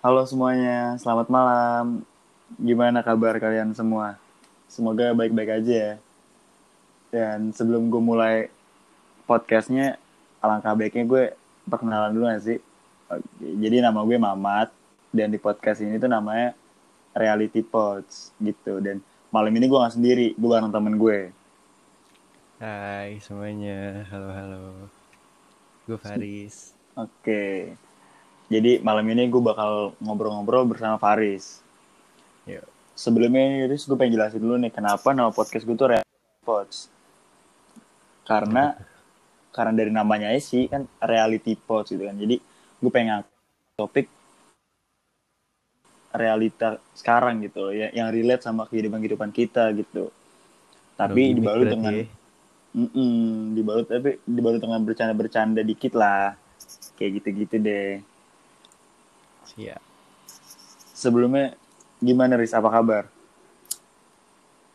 Halo semuanya, selamat malam. Gimana kabar kalian semua? Semoga baik-baik aja ya. Dan sebelum gue mulai podcastnya, alangkah baiknya gue perkenalan dulu gak sih? Oke, Jadi nama gue Mamat, dan di podcast ini tuh namanya Reality Pods gitu. Dan malam ini gue gak sendiri, gue bareng temen gue. Hai semuanya, halo halo. Gue Faris. Oke, jadi malam ini gue bakal ngobrol-ngobrol bersama Faris. Yuk. Sebelumnya ini Riz, gue pengen jelasin dulu nih kenapa nama podcast gue tuh Reality Pods. Karena karena dari namanya aja sih kan Reality Pods gitu kan. Jadi gue pengen topik realita sekarang gitu ya yang relate sama kehidupan-kehidupan kita gitu. Tapi gimmick dibalut dengan ya. Mm-mm, dibalut tapi dibalut dengan bercanda-bercanda dikit lah. Kayak gitu-gitu deh. Siap. Sebelumnya gimana Riz? Apa kabar?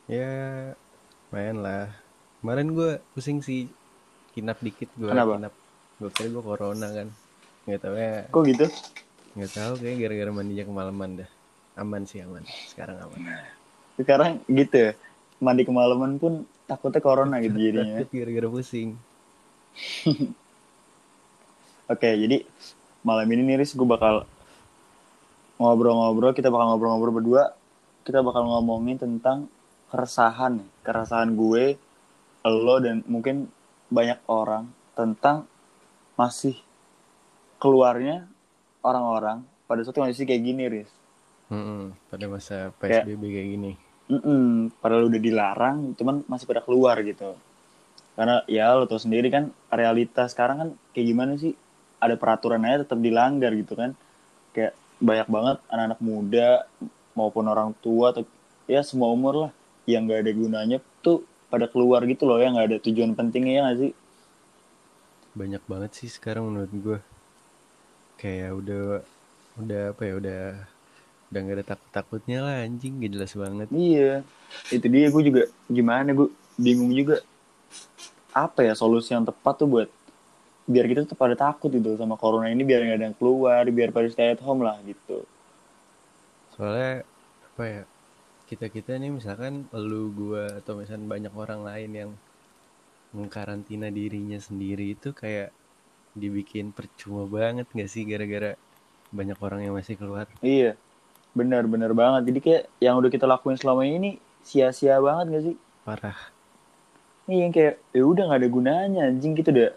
Ya, main lah. Kemarin gue pusing sih, kinap dikit gue. Kenapa? Kinap. Gue kira gue corona kan. Nggak tahu ya, Kok gitu? nggak tahu kayak gara-gara mandinya kemalaman dah. Aman sih aman. Sekarang aman. Sekarang gitu ya. Mandi kemalaman pun takutnya corona gitu jadinya. Takut gara-gara pusing. Oke, jadi malam ini nih Riz gue bakal ngobrol-ngobrol, kita bakal ngobrol-ngobrol berdua. Kita bakal ngomongin tentang keresahan keresahan gue, lo dan mungkin banyak orang tentang masih keluarnya orang-orang pada suatu kondisi kayak gini, Riz. Mm-mm, pada masa PSBB kayak gini. Mm-mm, padahal udah dilarang, cuman masih pada keluar gitu. Karena ya lo tau sendiri kan realitas sekarang kan kayak gimana sih? Ada peraturan aja tetap dilanggar gitu kan. Banyak banget anak-anak muda maupun orang tua atau ya semua umur lah yang gak ada gunanya tuh pada keluar gitu loh ya nggak ada tujuan pentingnya ya gak sih? Banyak banget sih sekarang menurut gue. Kayak udah, udah apa ya, udah udah nggak ada takut-takutnya lah anjing gak jelas banget Iya, itu dia gue juga gimana gue bingung juga apa ya solusi yang tepat tuh buat biar kita tetap pada takut gitu sama corona ini biar nggak ada yang keluar biar pada stay at home lah gitu. soalnya apa ya kita kita nih misalkan lu gua atau misalkan banyak orang lain yang mengkarantina dirinya sendiri itu kayak dibikin percuma banget gak sih gara-gara banyak orang yang masih keluar Iya, benar-benar banget. Jadi kayak yang udah kita lakuin selama ini sia-sia banget gak sih? parah Iya yang kayak ya udah nggak ada gunanya anjing gitu udah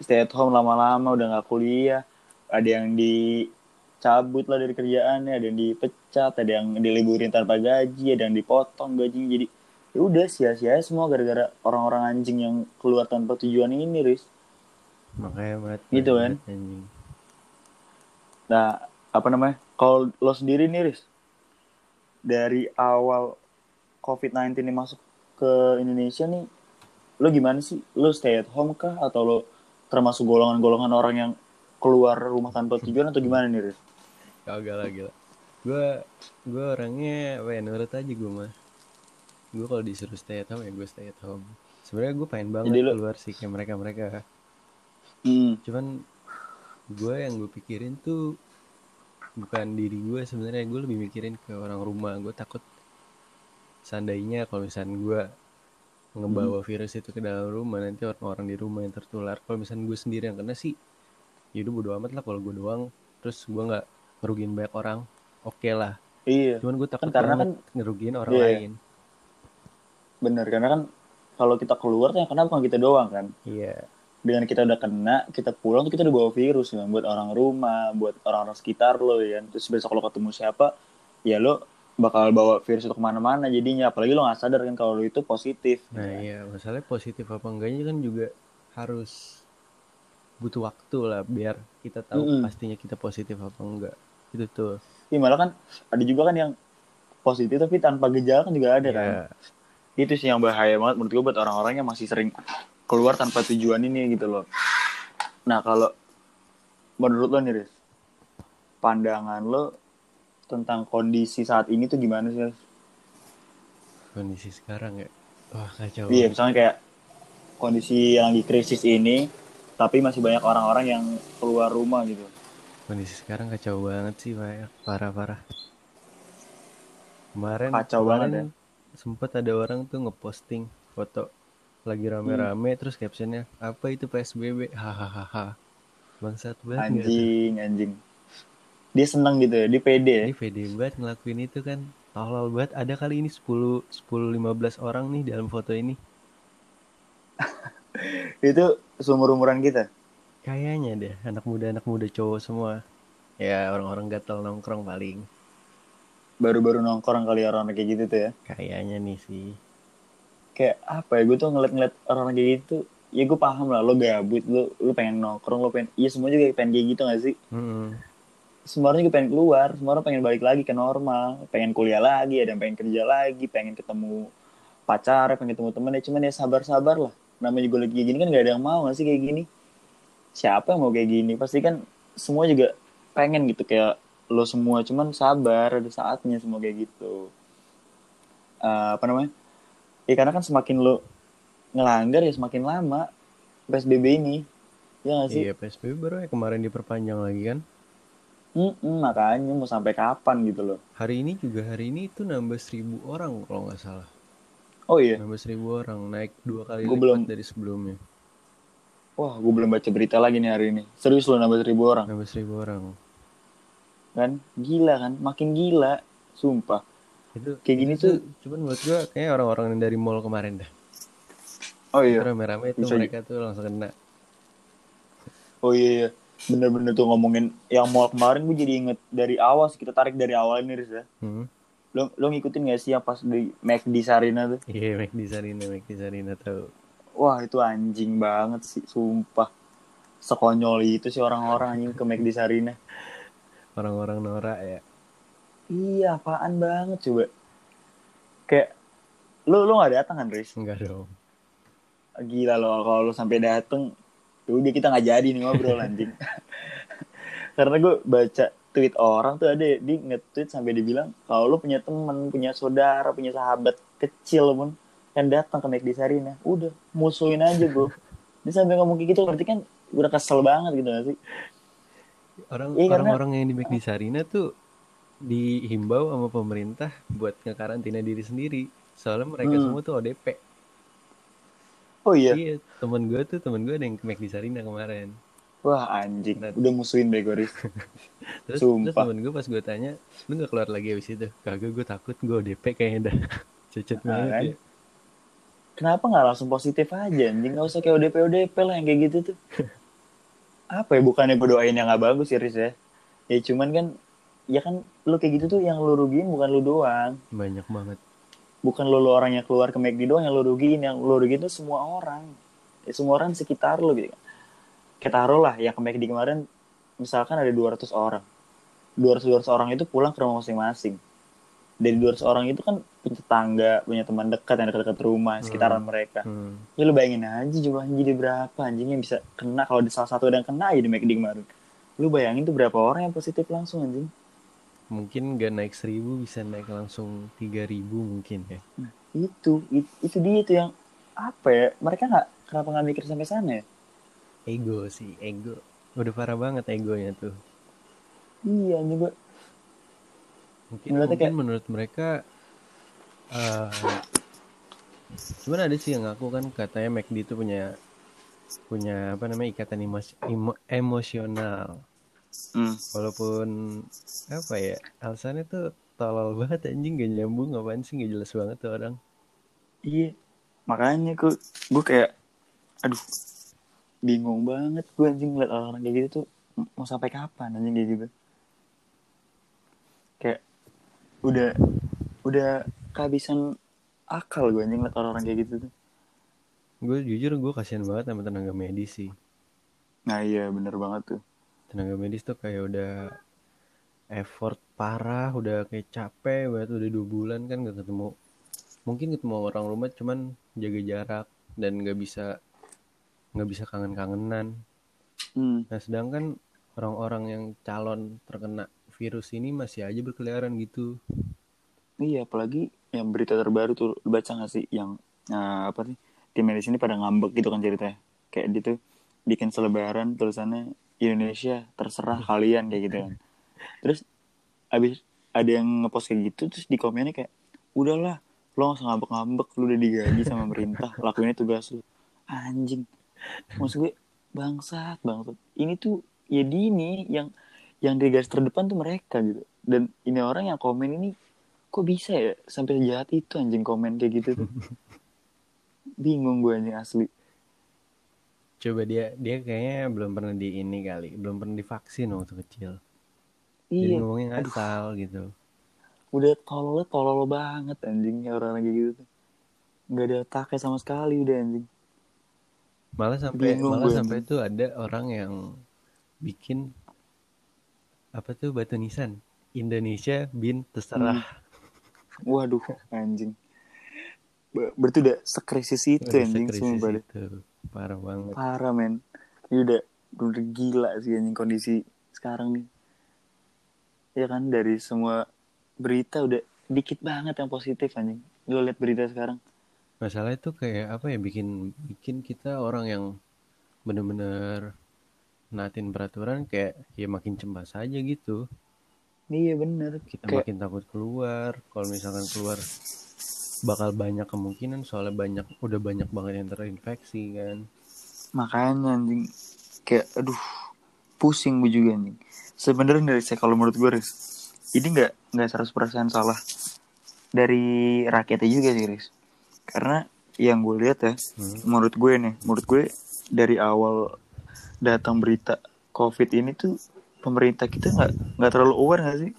stay at home lama-lama udah nggak kuliah. Ada yang dicabut lah dari kerjaannya ada yang dipecat ada yang diliburin tanpa gaji ada yang dipotong gajinya. Jadi ya udah sia-sia semua gara-gara orang-orang anjing yang keluar tanpa tujuan ini Riz. Makanya banget Gitu kan? anjing. Nah apa namanya? Kalau lo sendiri nih Riz dari awal COVID-19 ini masuk ke Indonesia nih lo gimana sih? Lo stay at home kah? Atau lo termasuk golongan-golongan orang yang keluar rumah tanpa tujuan atau gimana nih Riz? kagak lah gila. Gue gue orangnya apa ya nurut aja gue mah. Gue kalau disuruh stay at home ya gue stay at home. Sebenarnya gue pengen banget Jadi lu- keluar sih kayak mereka mereka Hmm, cuman gue yang gue pikirin tuh bukan diri gue sebenarnya. Gue lebih mikirin ke orang rumah. Gue takut seandainya kalau misalnya gue ngebawa virus itu ke dalam rumah nanti orang-orang di rumah yang tertular. Kalau misalnya gue sendiri yang kena sih yaudah bodo amat lah kalau gue doang. Terus gue nggak ngerugiin banyak orang oke lah. Iya. Cuman gue takut karena banget ngerugiin orang Iya. lain. Bener karena kan kalau kita keluar tuh yang kena bukan kita doang kan. Iya. Dengan kita udah kena kita pulang tuh kita udah bawa virus kan buat orang rumah buat orang-orang sekitar lo ya terus besok lo ketemu siapa ya lo bakal bawa virus itu ke mana-mana jadinya apalagi lo nggak sadar kan kalau lo itu positif nah iya masalahnya positif apa enggaknya kan juga harus butuh waktu lah biar kita tahu Mm-mm. pastinya kita positif apa enggak itu tuh Iya malah kan ada juga kan yang positif tapi tanpa gejala kan juga ada kan. ya Itu sih yang bahaya banget menurut gue buat orang-orang yang masih sering keluar tanpa tujuan ini gitu loh. Nah kalau menurut lo nih Riz, pandangan lo tentang kondisi saat ini tuh gimana sih? Kondisi sekarang ya wah kacau Iya misalnya kayak kondisi yang lagi krisis ini tapi masih banyak orang-orang yang keluar rumah gitu. kondisi sekarang kacau banget sih pak parah parah kemarin Kacau kemarin banget ya. sempet ada orang tuh ngeposting foto lagi rame-rame terus captionnya apa itu psbb hahaha bangsat banget? Anjing, anjing. Dia seneng gitu ya, dia pede ya. Ini pede banget ngelakuin itu kan tolol banget ada kali ini 10 10 15 orang nih dalam foto ini Itu seumur-umuran kita. kayaknya deh anak muda anak muda cowok semua ya orang-orang gatel nongkrong paling Baru-baru nongkrong kali orang kayak gitu tuh ya. kayaknya nih sih Kayak apa ya, gue tuh ngeliat-ngeliat orang kayak gitu. Ya gue paham lah, lo gabut, lo, lo pengen nongkrong, lo pengen... Iya semua juga pengen kayak gitu gak sih? Mm-mm. Semua orang juga pengen keluar, semua orang pengen balik lagi ke normal. Pengen kuliah lagi, ada yang pengen kerja lagi, pengen ketemu pacar, pengen ketemu temen. Ya cuman ya sabar-sabar lah. Namanya juga lagi kayak gini kan gak ada yang mau gak sih kayak gini. Siapa yang mau kayak gini? Pasti kan semua juga pengen gitu kayak lo semua. Cuman sabar, ada saatnya semua kayak gitu. Eh, apa namanya? Ya karena kan semakin lo ngelanggar ya semakin lama PSBB ini. Ya gak sih? iya psbb baru ya kemarin diperpanjang lagi kan Mm-mm, makanya mau sampai kapan gitu loh. hari ini juga hari ini itu nambah seribu orang kalau nggak salah Oh iya, nambah seribu orang naik dua kali Gua lipat belum- dari sebelumnya wah gue belum baca berita lagi nih hari ini. Serius loh nambah seribu orang, nambah seribu orang kan? Gila kan? Makin gila, sumpah. itu Kayak gini itu cuman menurut gua kayak orang-orang yang dari mall kemarin dah Oh iya, rame-rame itu Bisa- mereka tuh langsung kena oh iya, iya. Bener-bener tuh ngomongin yang mall kemarin gue jadi inget dari awal kita tarik dari awal ini Riz ya. hmm. Lo lo ngikutin gak sih yang pas di Mac di Sarina tuh? iya make di Sarina di Sarina tahu Wah itu anjing banget sih, sumpah. Sekonyol itu sih orang-orang anjing ke Mac di Sarina. orang-orang norak ya Iya, apaan banget coba. Kayak lo lo gak datang kan Riz? enggak dong Gila loh kalau lo sampai dateng udah kita nggak jadi nih ngobrol anjing. Karena gue baca tweet orang tuh ada di nge-tweet sampai dibilang kalau lo punya temen, punya saudara, punya sahabat kecil pun yang datang ke Mac di Sarina, udah musuhin aja bro. Dia sampai ngomong kayak gitu berarti kan udah kesel banget gitu gak sih? orang Iya, karena- orang-orang yang di di Sarina tuh dihimbau sama pemerintah buat ngekarantina diri sendiri soalnya mereka Hmm. semua tuh ODP Oh iya, iya temen gue tuh temen gue ada yang ke di Sarina kemarin wah anjing, Nah. udah musuhin bego Riz. terus, terus Sumpah. temen gue pas gue tanya lu gak keluar lagi abis itu kagak gue takut gue ODP kayaknya dah cecet Nah, banget kan? ya Kenapa nggak langsung positif aja anjing? Gak usah kayak ODP ODP lah yang kayak gitu tuh. Apa ya bukannya gue doain yang gak bagus ya Riz ya? Ya cuman kan ya kan lu kayak gitu tuh yang lu rugiin bukan lu doang. banyak banget Bukan lu, lu orang yang keluar ke McD doang yang lu rugiin, yang lu rugiin tuh semua orang. Ya, semua orang sekitar lu gitu. Kita taruh lah yang ke McD kemarin misalkan ada 200 orang. 200 200 orang itu pulang ke rumah masing-masing. Dari 200 orang itu kan punya tetangga, punya teman dekat yang dekat-dekat rumah, sekitaran mereka. hmm. Ya lu bayangin aja jumlahnya jadi berapa anjing yang bisa kena kalau di salah satu ada yang kena ya di McD kemarin. Lu bayangin tuh berapa orang yang positif langsung anjing. Mungkin gak naik seribu bisa naik langsung tiga ribu mungkin ya Itu, itu, itu dia itu yang apa ya? Mereka nggak kenapa nggak mikir sampai sana ya? ego sih ego udah parah banget egonya tuh Iya gua. mungkin mungkin kayak- menurut mereka eh cuman ada sih yang ngaku kan katanya McD itu punya punya apa namanya ikatan emos- emo- emosional Hmm. walaupun apa ya alasannya tuh tolol banget anjing gak nyambung apaan sih gak jelas banget tuh orang Iya. Makanya gua gua kayak aduh bingung banget gue anjing ngeliat orang kayak gitu tuh mau sampai kapan anjing kayak gitu. Kayak udah udah kehabisan akal gue anjing ngeliat orang-orang kayak gitu tuh. gue jujur gue kasihan banget sama tenaga medis sih Nah iya bener banget tuh. Tenaga medis tuh kayak udah effort parah udah kayak capek banget udah dua bulan kan gak ketemu. Mungkin ketemu orang rumah cuman jaga jarak dan nggak bisa nggak bisa kangen-kangenan. Hmm. nah sedangkan orang-orang yang calon terkena virus ini masih aja berkeliaran gitu. Iya, apalagi yang berita terbaru tuh baca gak sih? Yang nah, apa sih? Tim medis ini pada ngambek gitu kan ceritanya. Kayak dia tuh bikin selebaran tulisannya Indonesia terserah kalian kayak gitu kan. Terus abis ada yang ngepost kayak gitu terus di komennya kayak udahlah lo gak usah ngambek-ngambek lu udah digaji sama pemerintah lakuinnya tugas lu anjing. Maksud gue bangsat bangsat ini tuh ya Dini yang yang di garis terdepan tuh mereka gitu. Dan ini orang yang komen ini kok bisa ya sampai jahat itu anjing komen kayak gitu tuh? Bingung gue anjing asli Coba dia dia kayaknya belum pernah di ini kali, belum pernah divaksin waktu kecil. Jadi iya ngomongnya Aduh. ngasal gitu. udah tolol tolol banget anjing ya orang kayak gitu tuh nggak ada otaknya sama sekali udah anjing Malah sampai Bingung malah sampai tuh ada orang yang bikin apa tuh batu nisan Indonesia bin terserah. waduh anjing Ber- berarti udah sekrisis itu anjing deh. itu. Parah banget. parah men ini udah udah gila sih anjing kondisi sekarang nih ya kan dari semua berita udah dikit banget yang positif anjing lo liat berita sekarang Masalah itu kayak apa ya bikin bikin kita orang yang bener-bener naatin peraturan kayak ya makin cemas aja gitu. iya bener Kita kayak makin takut keluar. Kalau misalkan keluar bakal banyak kemungkinan soalnya banyak udah banyak banget yang terinfeksi kan. makanya anjing kayak aduh pusing gue juga anjing sebenarnya dari saya kalau menurut gue Riz ini nggak nggak 100% salah dari rakyatnya juga sih Riz karena yang gue lihat ya Hmm. menurut gue nih menurut gue dari awal datang berita covid ini tuh pemerintah kita nggak nggak terlalu aware nggak sih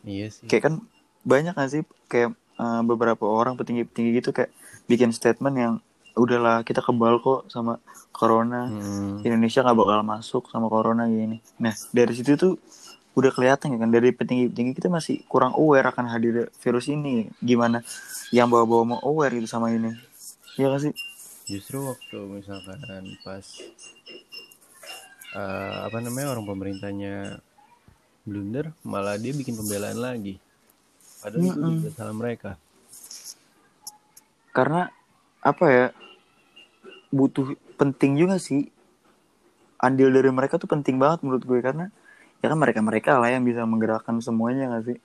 Iya sih. kayak kan banyak nggak sih kayak eh, beberapa orang petinggi-petinggi gitu kayak bikin statement yang udahlah kita kebal kok sama corona Hmm. Indonesia nggak bakal masuk sama corona gini. Nah dari situ tuh udah kelihatan ya kan dari petinggi-petinggi kita masih kurang aware akan hadir virus ini. Gimana yang bawa-bawa mau aware gitu sama ini? Iya gak sih? Justru waktu misalkan pas eh, apa namanya orang pemerintahnya blunder, malah dia bikin pembelaan lagi. Padahal itu Mm-mm. juga salah mereka. Karena apa ya butuh penting juga sih andil dari mereka tuh penting banget menurut gue karena ya kan mereka mereka lah yang bisa menggerakkan semuanya gak sih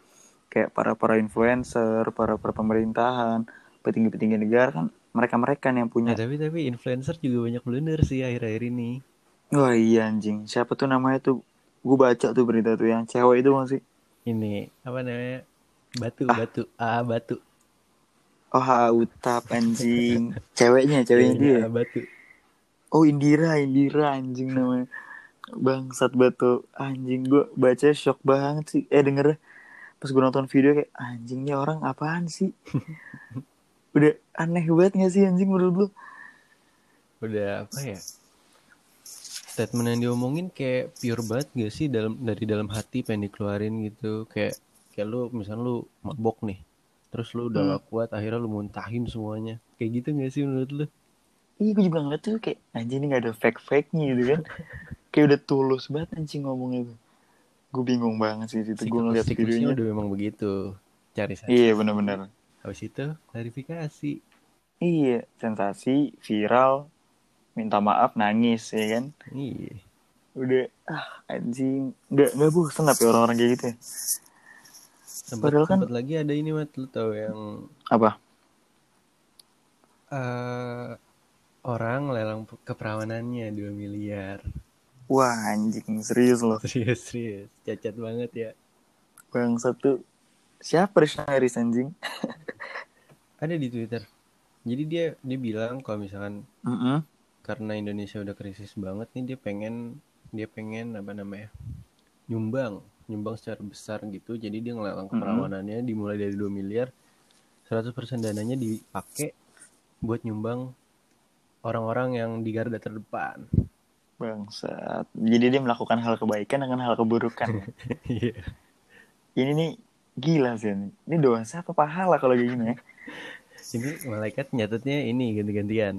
kayak para para influencer para para pemerintahan petinggi petinggi negara kan mereka mereka yang Nah, punya tapi tapi influencer juga banyak blunder sih akhir-akhir ini. Wah iya anjing. Siapa tuh namanya tuh? Gue baca tuh berita tuh yang cewek itu masih. Ini apa namanya? Batu, Ah. batu, ah batu. Oh ha, Utap anjing. Ceweknya, ceweknya dia. Ah, batu. Oh Indira, Indira anjing namanya. Bangsat batu anjing gue baca shock banget sih. Eh denger pas gue nonton video kayak anjingnya orang apaan sih? Udah aneh banget gak sih anjing menurut lu? Udah apa ya? Statement yang diomongin kayak pure banget gak sih dalam dari dalam hati pengen dikeluarin gitu kayak kayak lu misalnya lu mabok nih terus lu udah Hmm. gak kuat akhirnya lu muntahin semuanya kayak gitu gak sih menurut lu Iya gue juga ngeliat tuh kayak anjing ini gak ada fake-fake-nya gitu kan. kayak udah tulus banget anjing ngomongnya tuh. Gue bingung banget sih itu gue ngeliat videonya. udah memang begitu cari saja Iya bener-bener. habis itu klarifikasi Iya, sensasi, viral, minta maaf, nangis, ya kan? iya Udah, ah anjing, nggak nggak bosan apa ya orang-orang kayak gitu ya? Sempat Padahal kan- sempat lagi ada ini mat lu tau yang Apa? eh orang lelang keperawanannya 2 miliar Wah anjing, serius loh. serius serius cacat banget ya Bang satu, siapa Rizky Haris anjing? ada di Twitter jadi dia dia bilang kalau misalkan Mm-mm. karena Indonesia udah krisis banget nih dia pengen dia pengen apa namanya nyumbang nyumbang secara besar gitu jadi dia ngelelang keperawanannya dimulai dari 2 miliar 100% dananya dipakai buat nyumbang orang-orang yang di garda terdepan Bangsat. Jadi dia melakukan hal kebaikan dengan hal keburukan. Iya. ini nih gila sih ini. Ini dosa apa pahala kalau kayak gini ya? ini malaikat nyatetnya ini ganti-gantian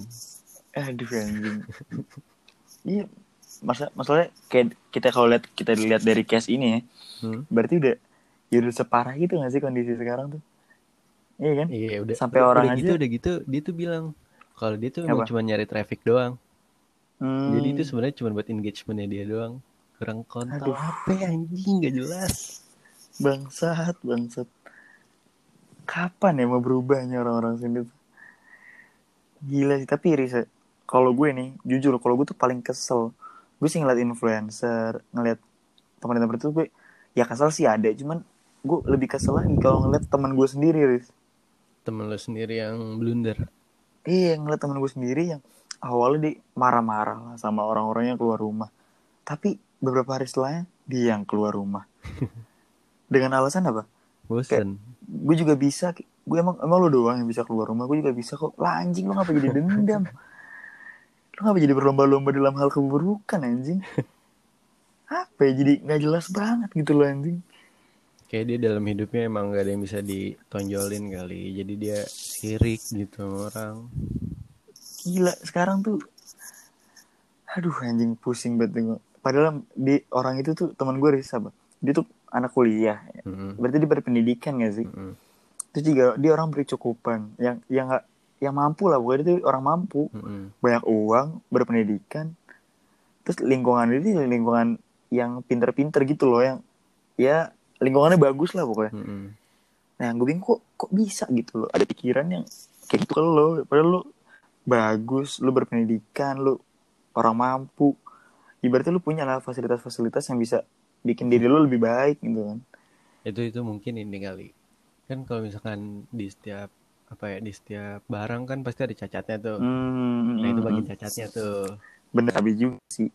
Aduh anjing. Iya, masa masalahnya kayak kita kalau lihat kita lihat dari case ini ya, Hmm? berarti udah ya udah separah gitu gak sih kondisi sekarang tuh? Iya kan? iya udah Sampai udah orang gitu aja- udah gitu dia tuh bilang kalau dia tuh emang cuma nyari traffic doang Hmm. Jadi itu sebenarnya cuma buat engagementnya dia doang. Kurang kontol Aduh. apa ya anjing gak jelas. bangsat, bangsat. Kapan ya mau berubahnya orang-orang sini tuh? Gila sih, tapi Risa, kalau gue nih, jujur, kalau gue tuh paling kesel. Gue sih ngeliat influencer, ngeliat teman-teman itu gue, ya kesel sih ada, cuman gue lebih kesel lagi kalau ngeliat teman gue sendiri, Riz. Temen lo sendiri yang blunder. Iya, ngeliat teman gue sendiri yang awalnya dia marah-marah lah sama orang-orang yang keluar rumah. Tapi beberapa hari setelahnya, dia yang keluar rumah. Dengan alasan apa? Bosen. gue juga bisa gue emang emang lo doang yang bisa keluar rumah gue juga bisa kok lah anjing lo ngapa jadi dendam lo ngapa jadi berlomba-lomba dalam hal keburukan anjing apa ya jadi nggak jelas banget gitu loh anjing Kayak dia dalam hidupnya emang gak ada yang bisa ditonjolin kali. Jadi dia sirik gitu orang. gila sekarang tuh aduh anjing pusing banget tengok padahal di orang itu tuh teman gue Riz apa dia tuh anak kuliah Mm-mm. berarti dia berpendidikan gak sih Mm-mm. terus juga dia orang berkecukupan yang yang nggak yang mampu lah dia tuh orang mampu Mm-mm. banyak uang, berpendidikan, terus lingkungan ini lingkungan yang pinter-pinter gitu loh, yang ya lingkungannya bagus lah pokoknya. Mm-mm. Nah, gue bingung kok kok bisa gitu loh, ada pikiran yang kayak gitu kalau lo, padahal lo bagus, lo berpendidikan, lo orang mampu, ibaratnya lo punya lah fasilitas-fasilitas yang bisa bikin diri lo lebih baik gitu kan. Itu itu mungkin ini kali. Kan kalau misalkan di setiap apa ya di setiap barang kan pasti ada cacatnya tuh. Hmm, Nah itu hmm, bagi hmm. cacatnya tuh. bener tapi juga sih.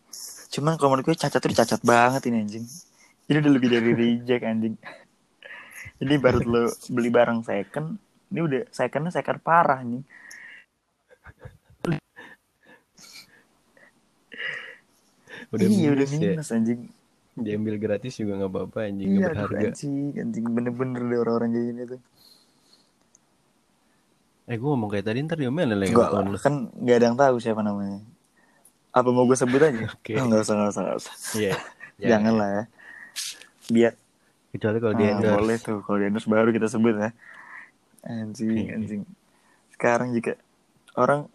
Cuman kalau menurut gue cacat tuh cacat banget ini anjing. Ini udah lebih dari reject anjing. Ini baru lo beli barang second, ini udah secondnya second parah nih. Udah iya udah minus ya. anjing. Diambil gratis juga nggak apa-apa anjing Iya berharga. anjing, anjing bener-bener deh orang-orang kayak gini tuh. Eh gue ngomong kayak tadi ntar diomelin lagi Enggak lah, kan nggak ada yang tahu siapa namanya. Apa mau gue sebut aja? Oke. Oh, nggak usah, nggak usah, nggak usah. Iya. Jangan lah ya. Biar Kecuali kalau Ah, dia endorse. boleh tuh kalau di endorse baru kita sebut ya anjing anjing sekarang juga orang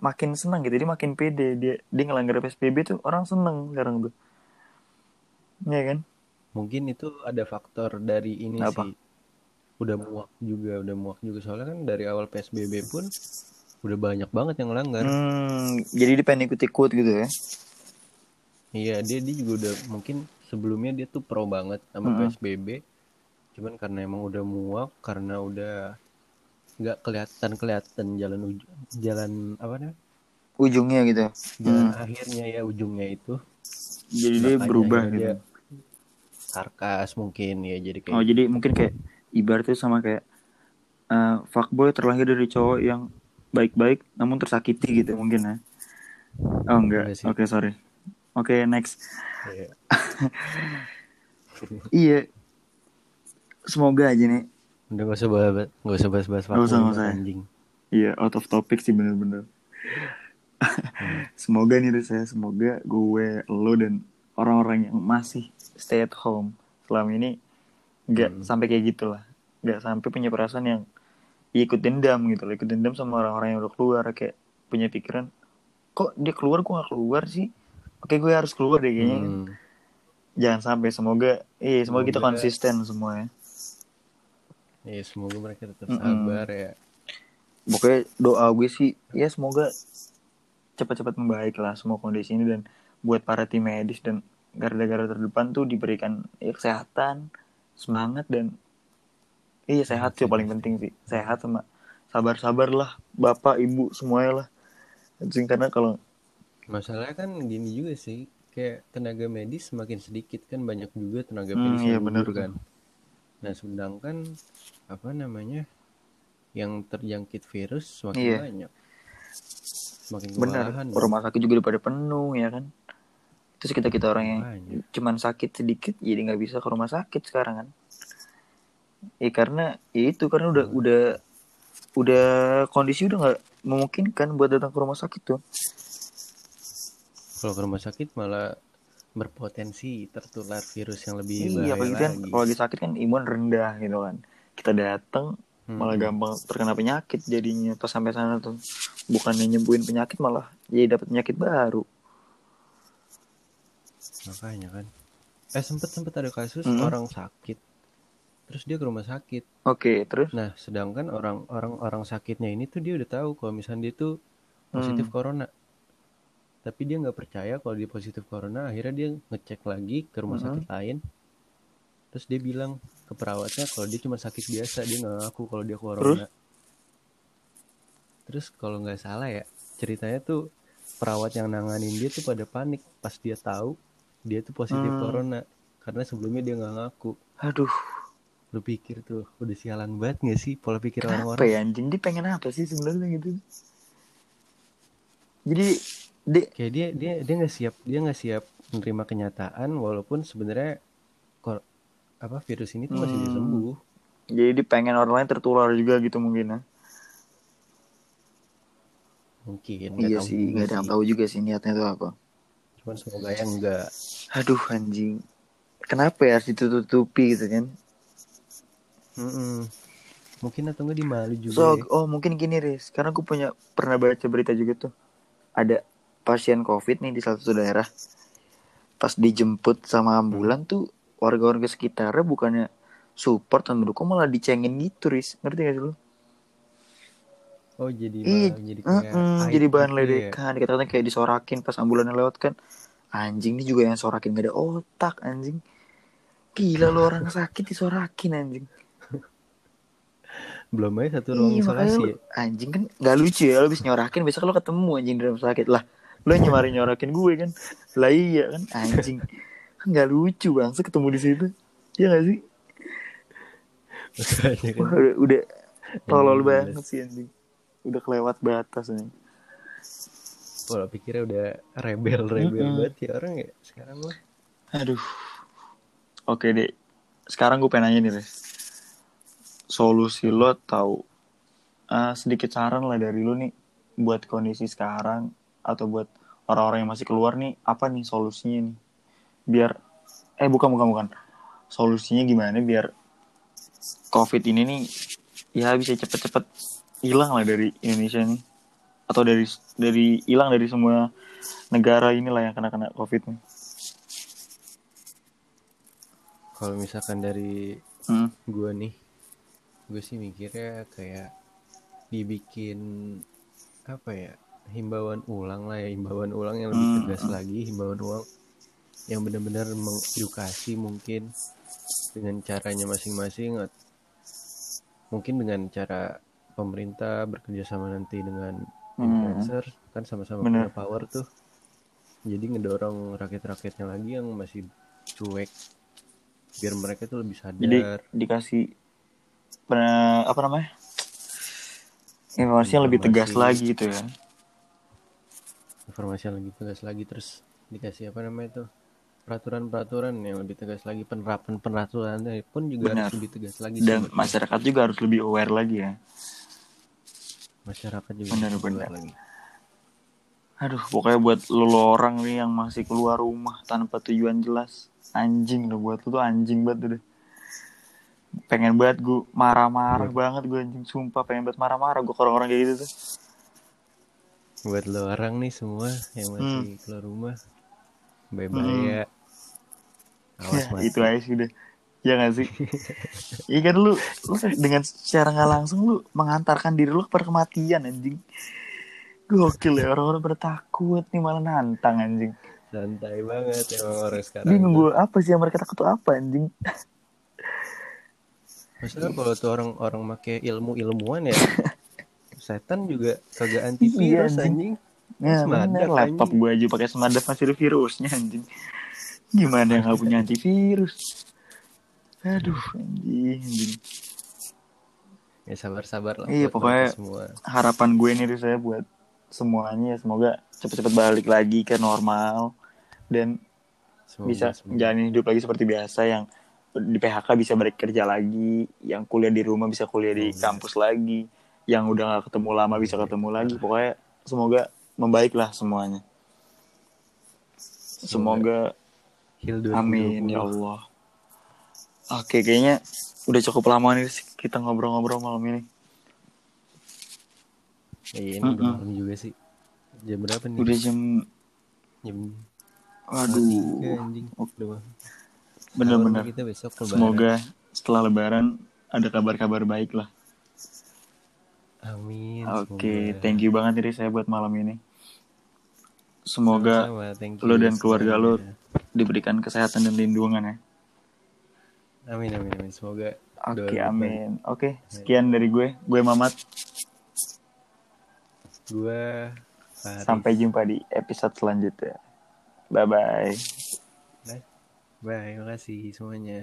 makin senang gitu dia makin pede dia dia ngelanggar psbb tuh orang seneng sekarang tuh Iya kan Mungkin itu ada faktor dari ini Apa? sih. Udah muak juga, udah muak juga soalnya kan dari awal PSBB pun udah banyak banget yang ngelanggar. hmm, jadi dia pengen ikut ikut gitu ya Iya, dia dia juga udah mungkin sebelumnya dia tuh pro banget sama Mm-mm. PSBB. Cuman karena emang udah muak, karena udah nggak kelihatan kelihatan jalan uj- jalan apa namanya? ujungnya gitu Jalan Hmm. akhirnya ya ujungnya itu jadi dia berubah gitu dia sarkas mungkin ya jadi kayak oh jadi mungkin kayak ibaratnya sama kayak eh fuckboy terlahir dari cowok yang baik-baik namun tersakiti gitu mungkin ya oh enggak sih. oke sorry oke next kayak Iya. Semoga aja nih. udah gak usah bahas nggak usah bahas bahas Nggak usah, vaksin, usah. anjing. Iya, out of topic sih bener-bener. semoga nih Riz ya, semoga gue, lo dan orang-orang yang masih stay at home selama ini nggak Hmm. sampai kayak gitulah, nggak sampai punya perasaan yang ya ikut dendam gitu loh, ikut dendam sama orang-orang yang udah keluar kayak punya pikiran, kok dia keluar gue gak keluar sih, oke gue harus keluar deh kayaknya. Hmm. Jangan sampai, semoga, iya semoga kita Semoga- konsisten semua ya. Ya semoga mereka tetap sabar ya. pokoknya doa gue sih ya semoga cepat-cepat membaik lah semua kondisi ini dan buat para tim medis dan garda-garda terdepan tuh diberikan ya, kesehatan semangat dan iya sehat sih paling penting sih. Sehat sama sabar-sabar lah bapak ibu semuanya lah. Anjing, karena kalau Masalahnya kan gini juga sih, kayak tenaga medis semakin sedikit kan banyak juga tenaga Hmm, medis iya bener kan. Nah sedangkan apa namanya yang terjangkit virus semakin Iya. banyak, semakin benar rumah sakit juga udah pada penuh ya kan terus kita kita orang yang Banyak. cuman sakit sedikit jadi nggak bisa ke rumah sakit sekarang kan ya karena ya itu karena udah Hmm. udah udah kondisi udah nggak memungkinkan buat datang ke rumah sakit tuh Kalau ke rumah sakit malah berpotensi tertular virus yang lebih iya bahaya apalagi kan kalau lagi sakit kan imun rendah gitu kan kita datang Hmm. malah gampang terkena penyakit jadinya pas sampai sana tuh bukannya nyembuhin penyakit malah jadi dapat penyakit baru makanya kan eh sempet sempet ada kasus Hmm. orang sakit terus dia ke rumah sakit Oke, terus? nah sedangkan orang orang orang sakitnya ini tuh dia udah tahu kalau misalnya dia tuh positif Hmm. corona tapi dia nggak percaya kalau dia positif corona akhirnya dia ngecek lagi ke rumah Hmm. sakit lain terus dia bilang ke perawatnya kalau dia cuma sakit biasa dia nggak ngaku kalau dia corona terus kalau nggak salah ya ceritanya tuh perawat yang nanganin dia tuh pada panik pas dia tahu dia tuh positif Hmm. corona karena sebelumnya dia nggak ngaku Aduh, lu pikir tuh udah sialan banget gak sih pola pikir kenapa orang-orang ya anjing? Dia pengen apa sih sebenarnya gitu? Jadi, dia kayak dia dia dia nggak siap dia nggak siap menerima kenyataan walaupun sebenarnya kor apa virus ini tuh masih bisa Hmm. sembuh jadi dia pengen orang lain tertular juga gitu mungkin ya. mungkin Iya sih, nggak ada yang tahu juga sih niatnya itu apa. Cuman semoga ya enggak Aduh anjing. Kenapa ya harus ditutupi gitu kan? Mm-mm. mungkin atau enggak di Malu juga So, ya. oh mungkin gini Riz, karena aku punya pernah baca berita juga tuh. Ada pasien COVID nih di salah satu daerah. Pas dijemput sama ambulan tuh warga-warga sekitarnya bukannya support dan mendukung malah dicengin gitu Riz. Ngerti gak sih lu? Oh jadi Ih, jadi aib jadi bahan gitu ya. ledekan. Dikatakan kayak disorakin pas ambulannya lewat kan. Anjing ini juga yang sorakin gak ada otak anjing. Gila lu orang sakit disorakin anjing. belum aja satu ruang Iya, isolasi lu- ya. anjing kan gak lucu ya lo bisa nyorakin besok lo ketemu anjing di rumah sakit lah lo yang nyemarin nyorakin gue kan lah iya kan anjing kan gak lucu bang ketemu di situ Iya gak sih kan Wah, udah, udah tolol Anjing, banget sih anjing udah kelewat batas nih. Pola pikirnya udah rebel-rebel Mm-mm. banget ya orang ya sekarang mah. Aduh. Oke deh sekarang gue pengen nanya nih Res solusi lo tahu eh, sedikit saran lah dari lo nih buat kondisi sekarang atau buat orang-orang yang masih keluar nih apa nih solusinya nih? Biar eh bukan bukan bukan. Solusinya gimana biar covid ini nih ya bisa cepet-cepet hilang lah dari Indonesia nih atau dari dari hilang dari semua negara inilah yang kena kena covid nih kalau misalkan dari Hmm. gue nih gue sih mikirnya kayak dibikin apa ya himbauan ulang lah ya himbauan ulang yang lebih Hmm, tegas hmm. lagi himbauan ulang yang benar-benar mengedukasi mungkin dengan caranya masing-masing mungkin dengan cara pemerintah bekerja sama nanti dengan Hmm. influencer kan sama-sama punya power tuh jadi ngedorong rakyat-rakyatnya lagi yang masih cuek biar mereka tuh lebih sadar Jadi dikasih pernah apa namanya? Informasi yang lebih tegas lagi gitu ya. informasi yang lebih tegas lagi terus dikasih apa namanya tuh peraturan-peraturan yang lebih tegas lagi penerapan peraturannya pun juga Benar. harus lebih tegas lagi Dan masyarakat juga harus lebih aware lagi ya. Masyarakat juga Benar, harus benar. aware lagi Aduh, pokoknya buat lo, orang nih yang masih keluar rumah tanpa tujuan jelas, anjing lo buat lo tuh anjing banget udah. Pengen banget gue marah-marah Iya. banget gue anjing sumpah pengen banget marah-marah gue orang-orang kayak gitu tuh. buat lo orang nih semua yang Hmm. masih keluar rumah bye bye ya awas Ya, mati itu aja sih udah. Ya gak sih? Iya kan lu, lu dengan secara nggak langsung lu mengantarkan diri lu kepada kematian anjing. Gokil ya orang-orang pada takut nih malah nantang anjing. santai banget emang orang sekarang Bingung gue apa sih yang mereka takut tuh apa anjing? maksudnya kalau tuh orang orang make ilmu ilmuwan ya setan juga kagak antivirus Iya, anjing. anjing Semadak, bener, laptop gue aja pakai semadak masih ada virusnya anjing. Gimana yang gak punya antivirus? Aduh anjing, anjing. ya sabar-sabar lah Iya, pokoknya- semua harapan gue nih dari saya buat semuanya ya semoga cepet-cepet balik lagi ke normal dan Semoga, bisa semoga. menjalani hidup lagi seperti biasa yang di PHK bisa balik kerja lagi, yang kuliah di rumah bisa kuliah di Semoga. kampus lagi, yang udah gak ketemu lama bisa ketemu lagi. Pokoknya semoga membaiklah semuanya. Semoga 2020. amin ya Allah. Oke, kayaknya udah cukup lama nih kita ngobrol-ngobrol malam ini. Iya, ini udah malam juga sih. Jam berapa nih? Udah jam Jam Waduh. Udah, Bener-bener. Kita besok lebaran. Semoga setelah lebaran ada kabar-kabar baik lah. Amin. Oke, semoga. thank you banget nih saya buat malam ini. Semoga lo dan keluarga lo diberikan kesehatan dan lindungan ya. Amin amin amin. Semoga Oke, doa amin. Oke, sekian dari gue. Gue Mamat. Gue Faris. Sampai jumpa di episode selanjutnya. Bye-bye. Bye. Bye. Makasih semuanya.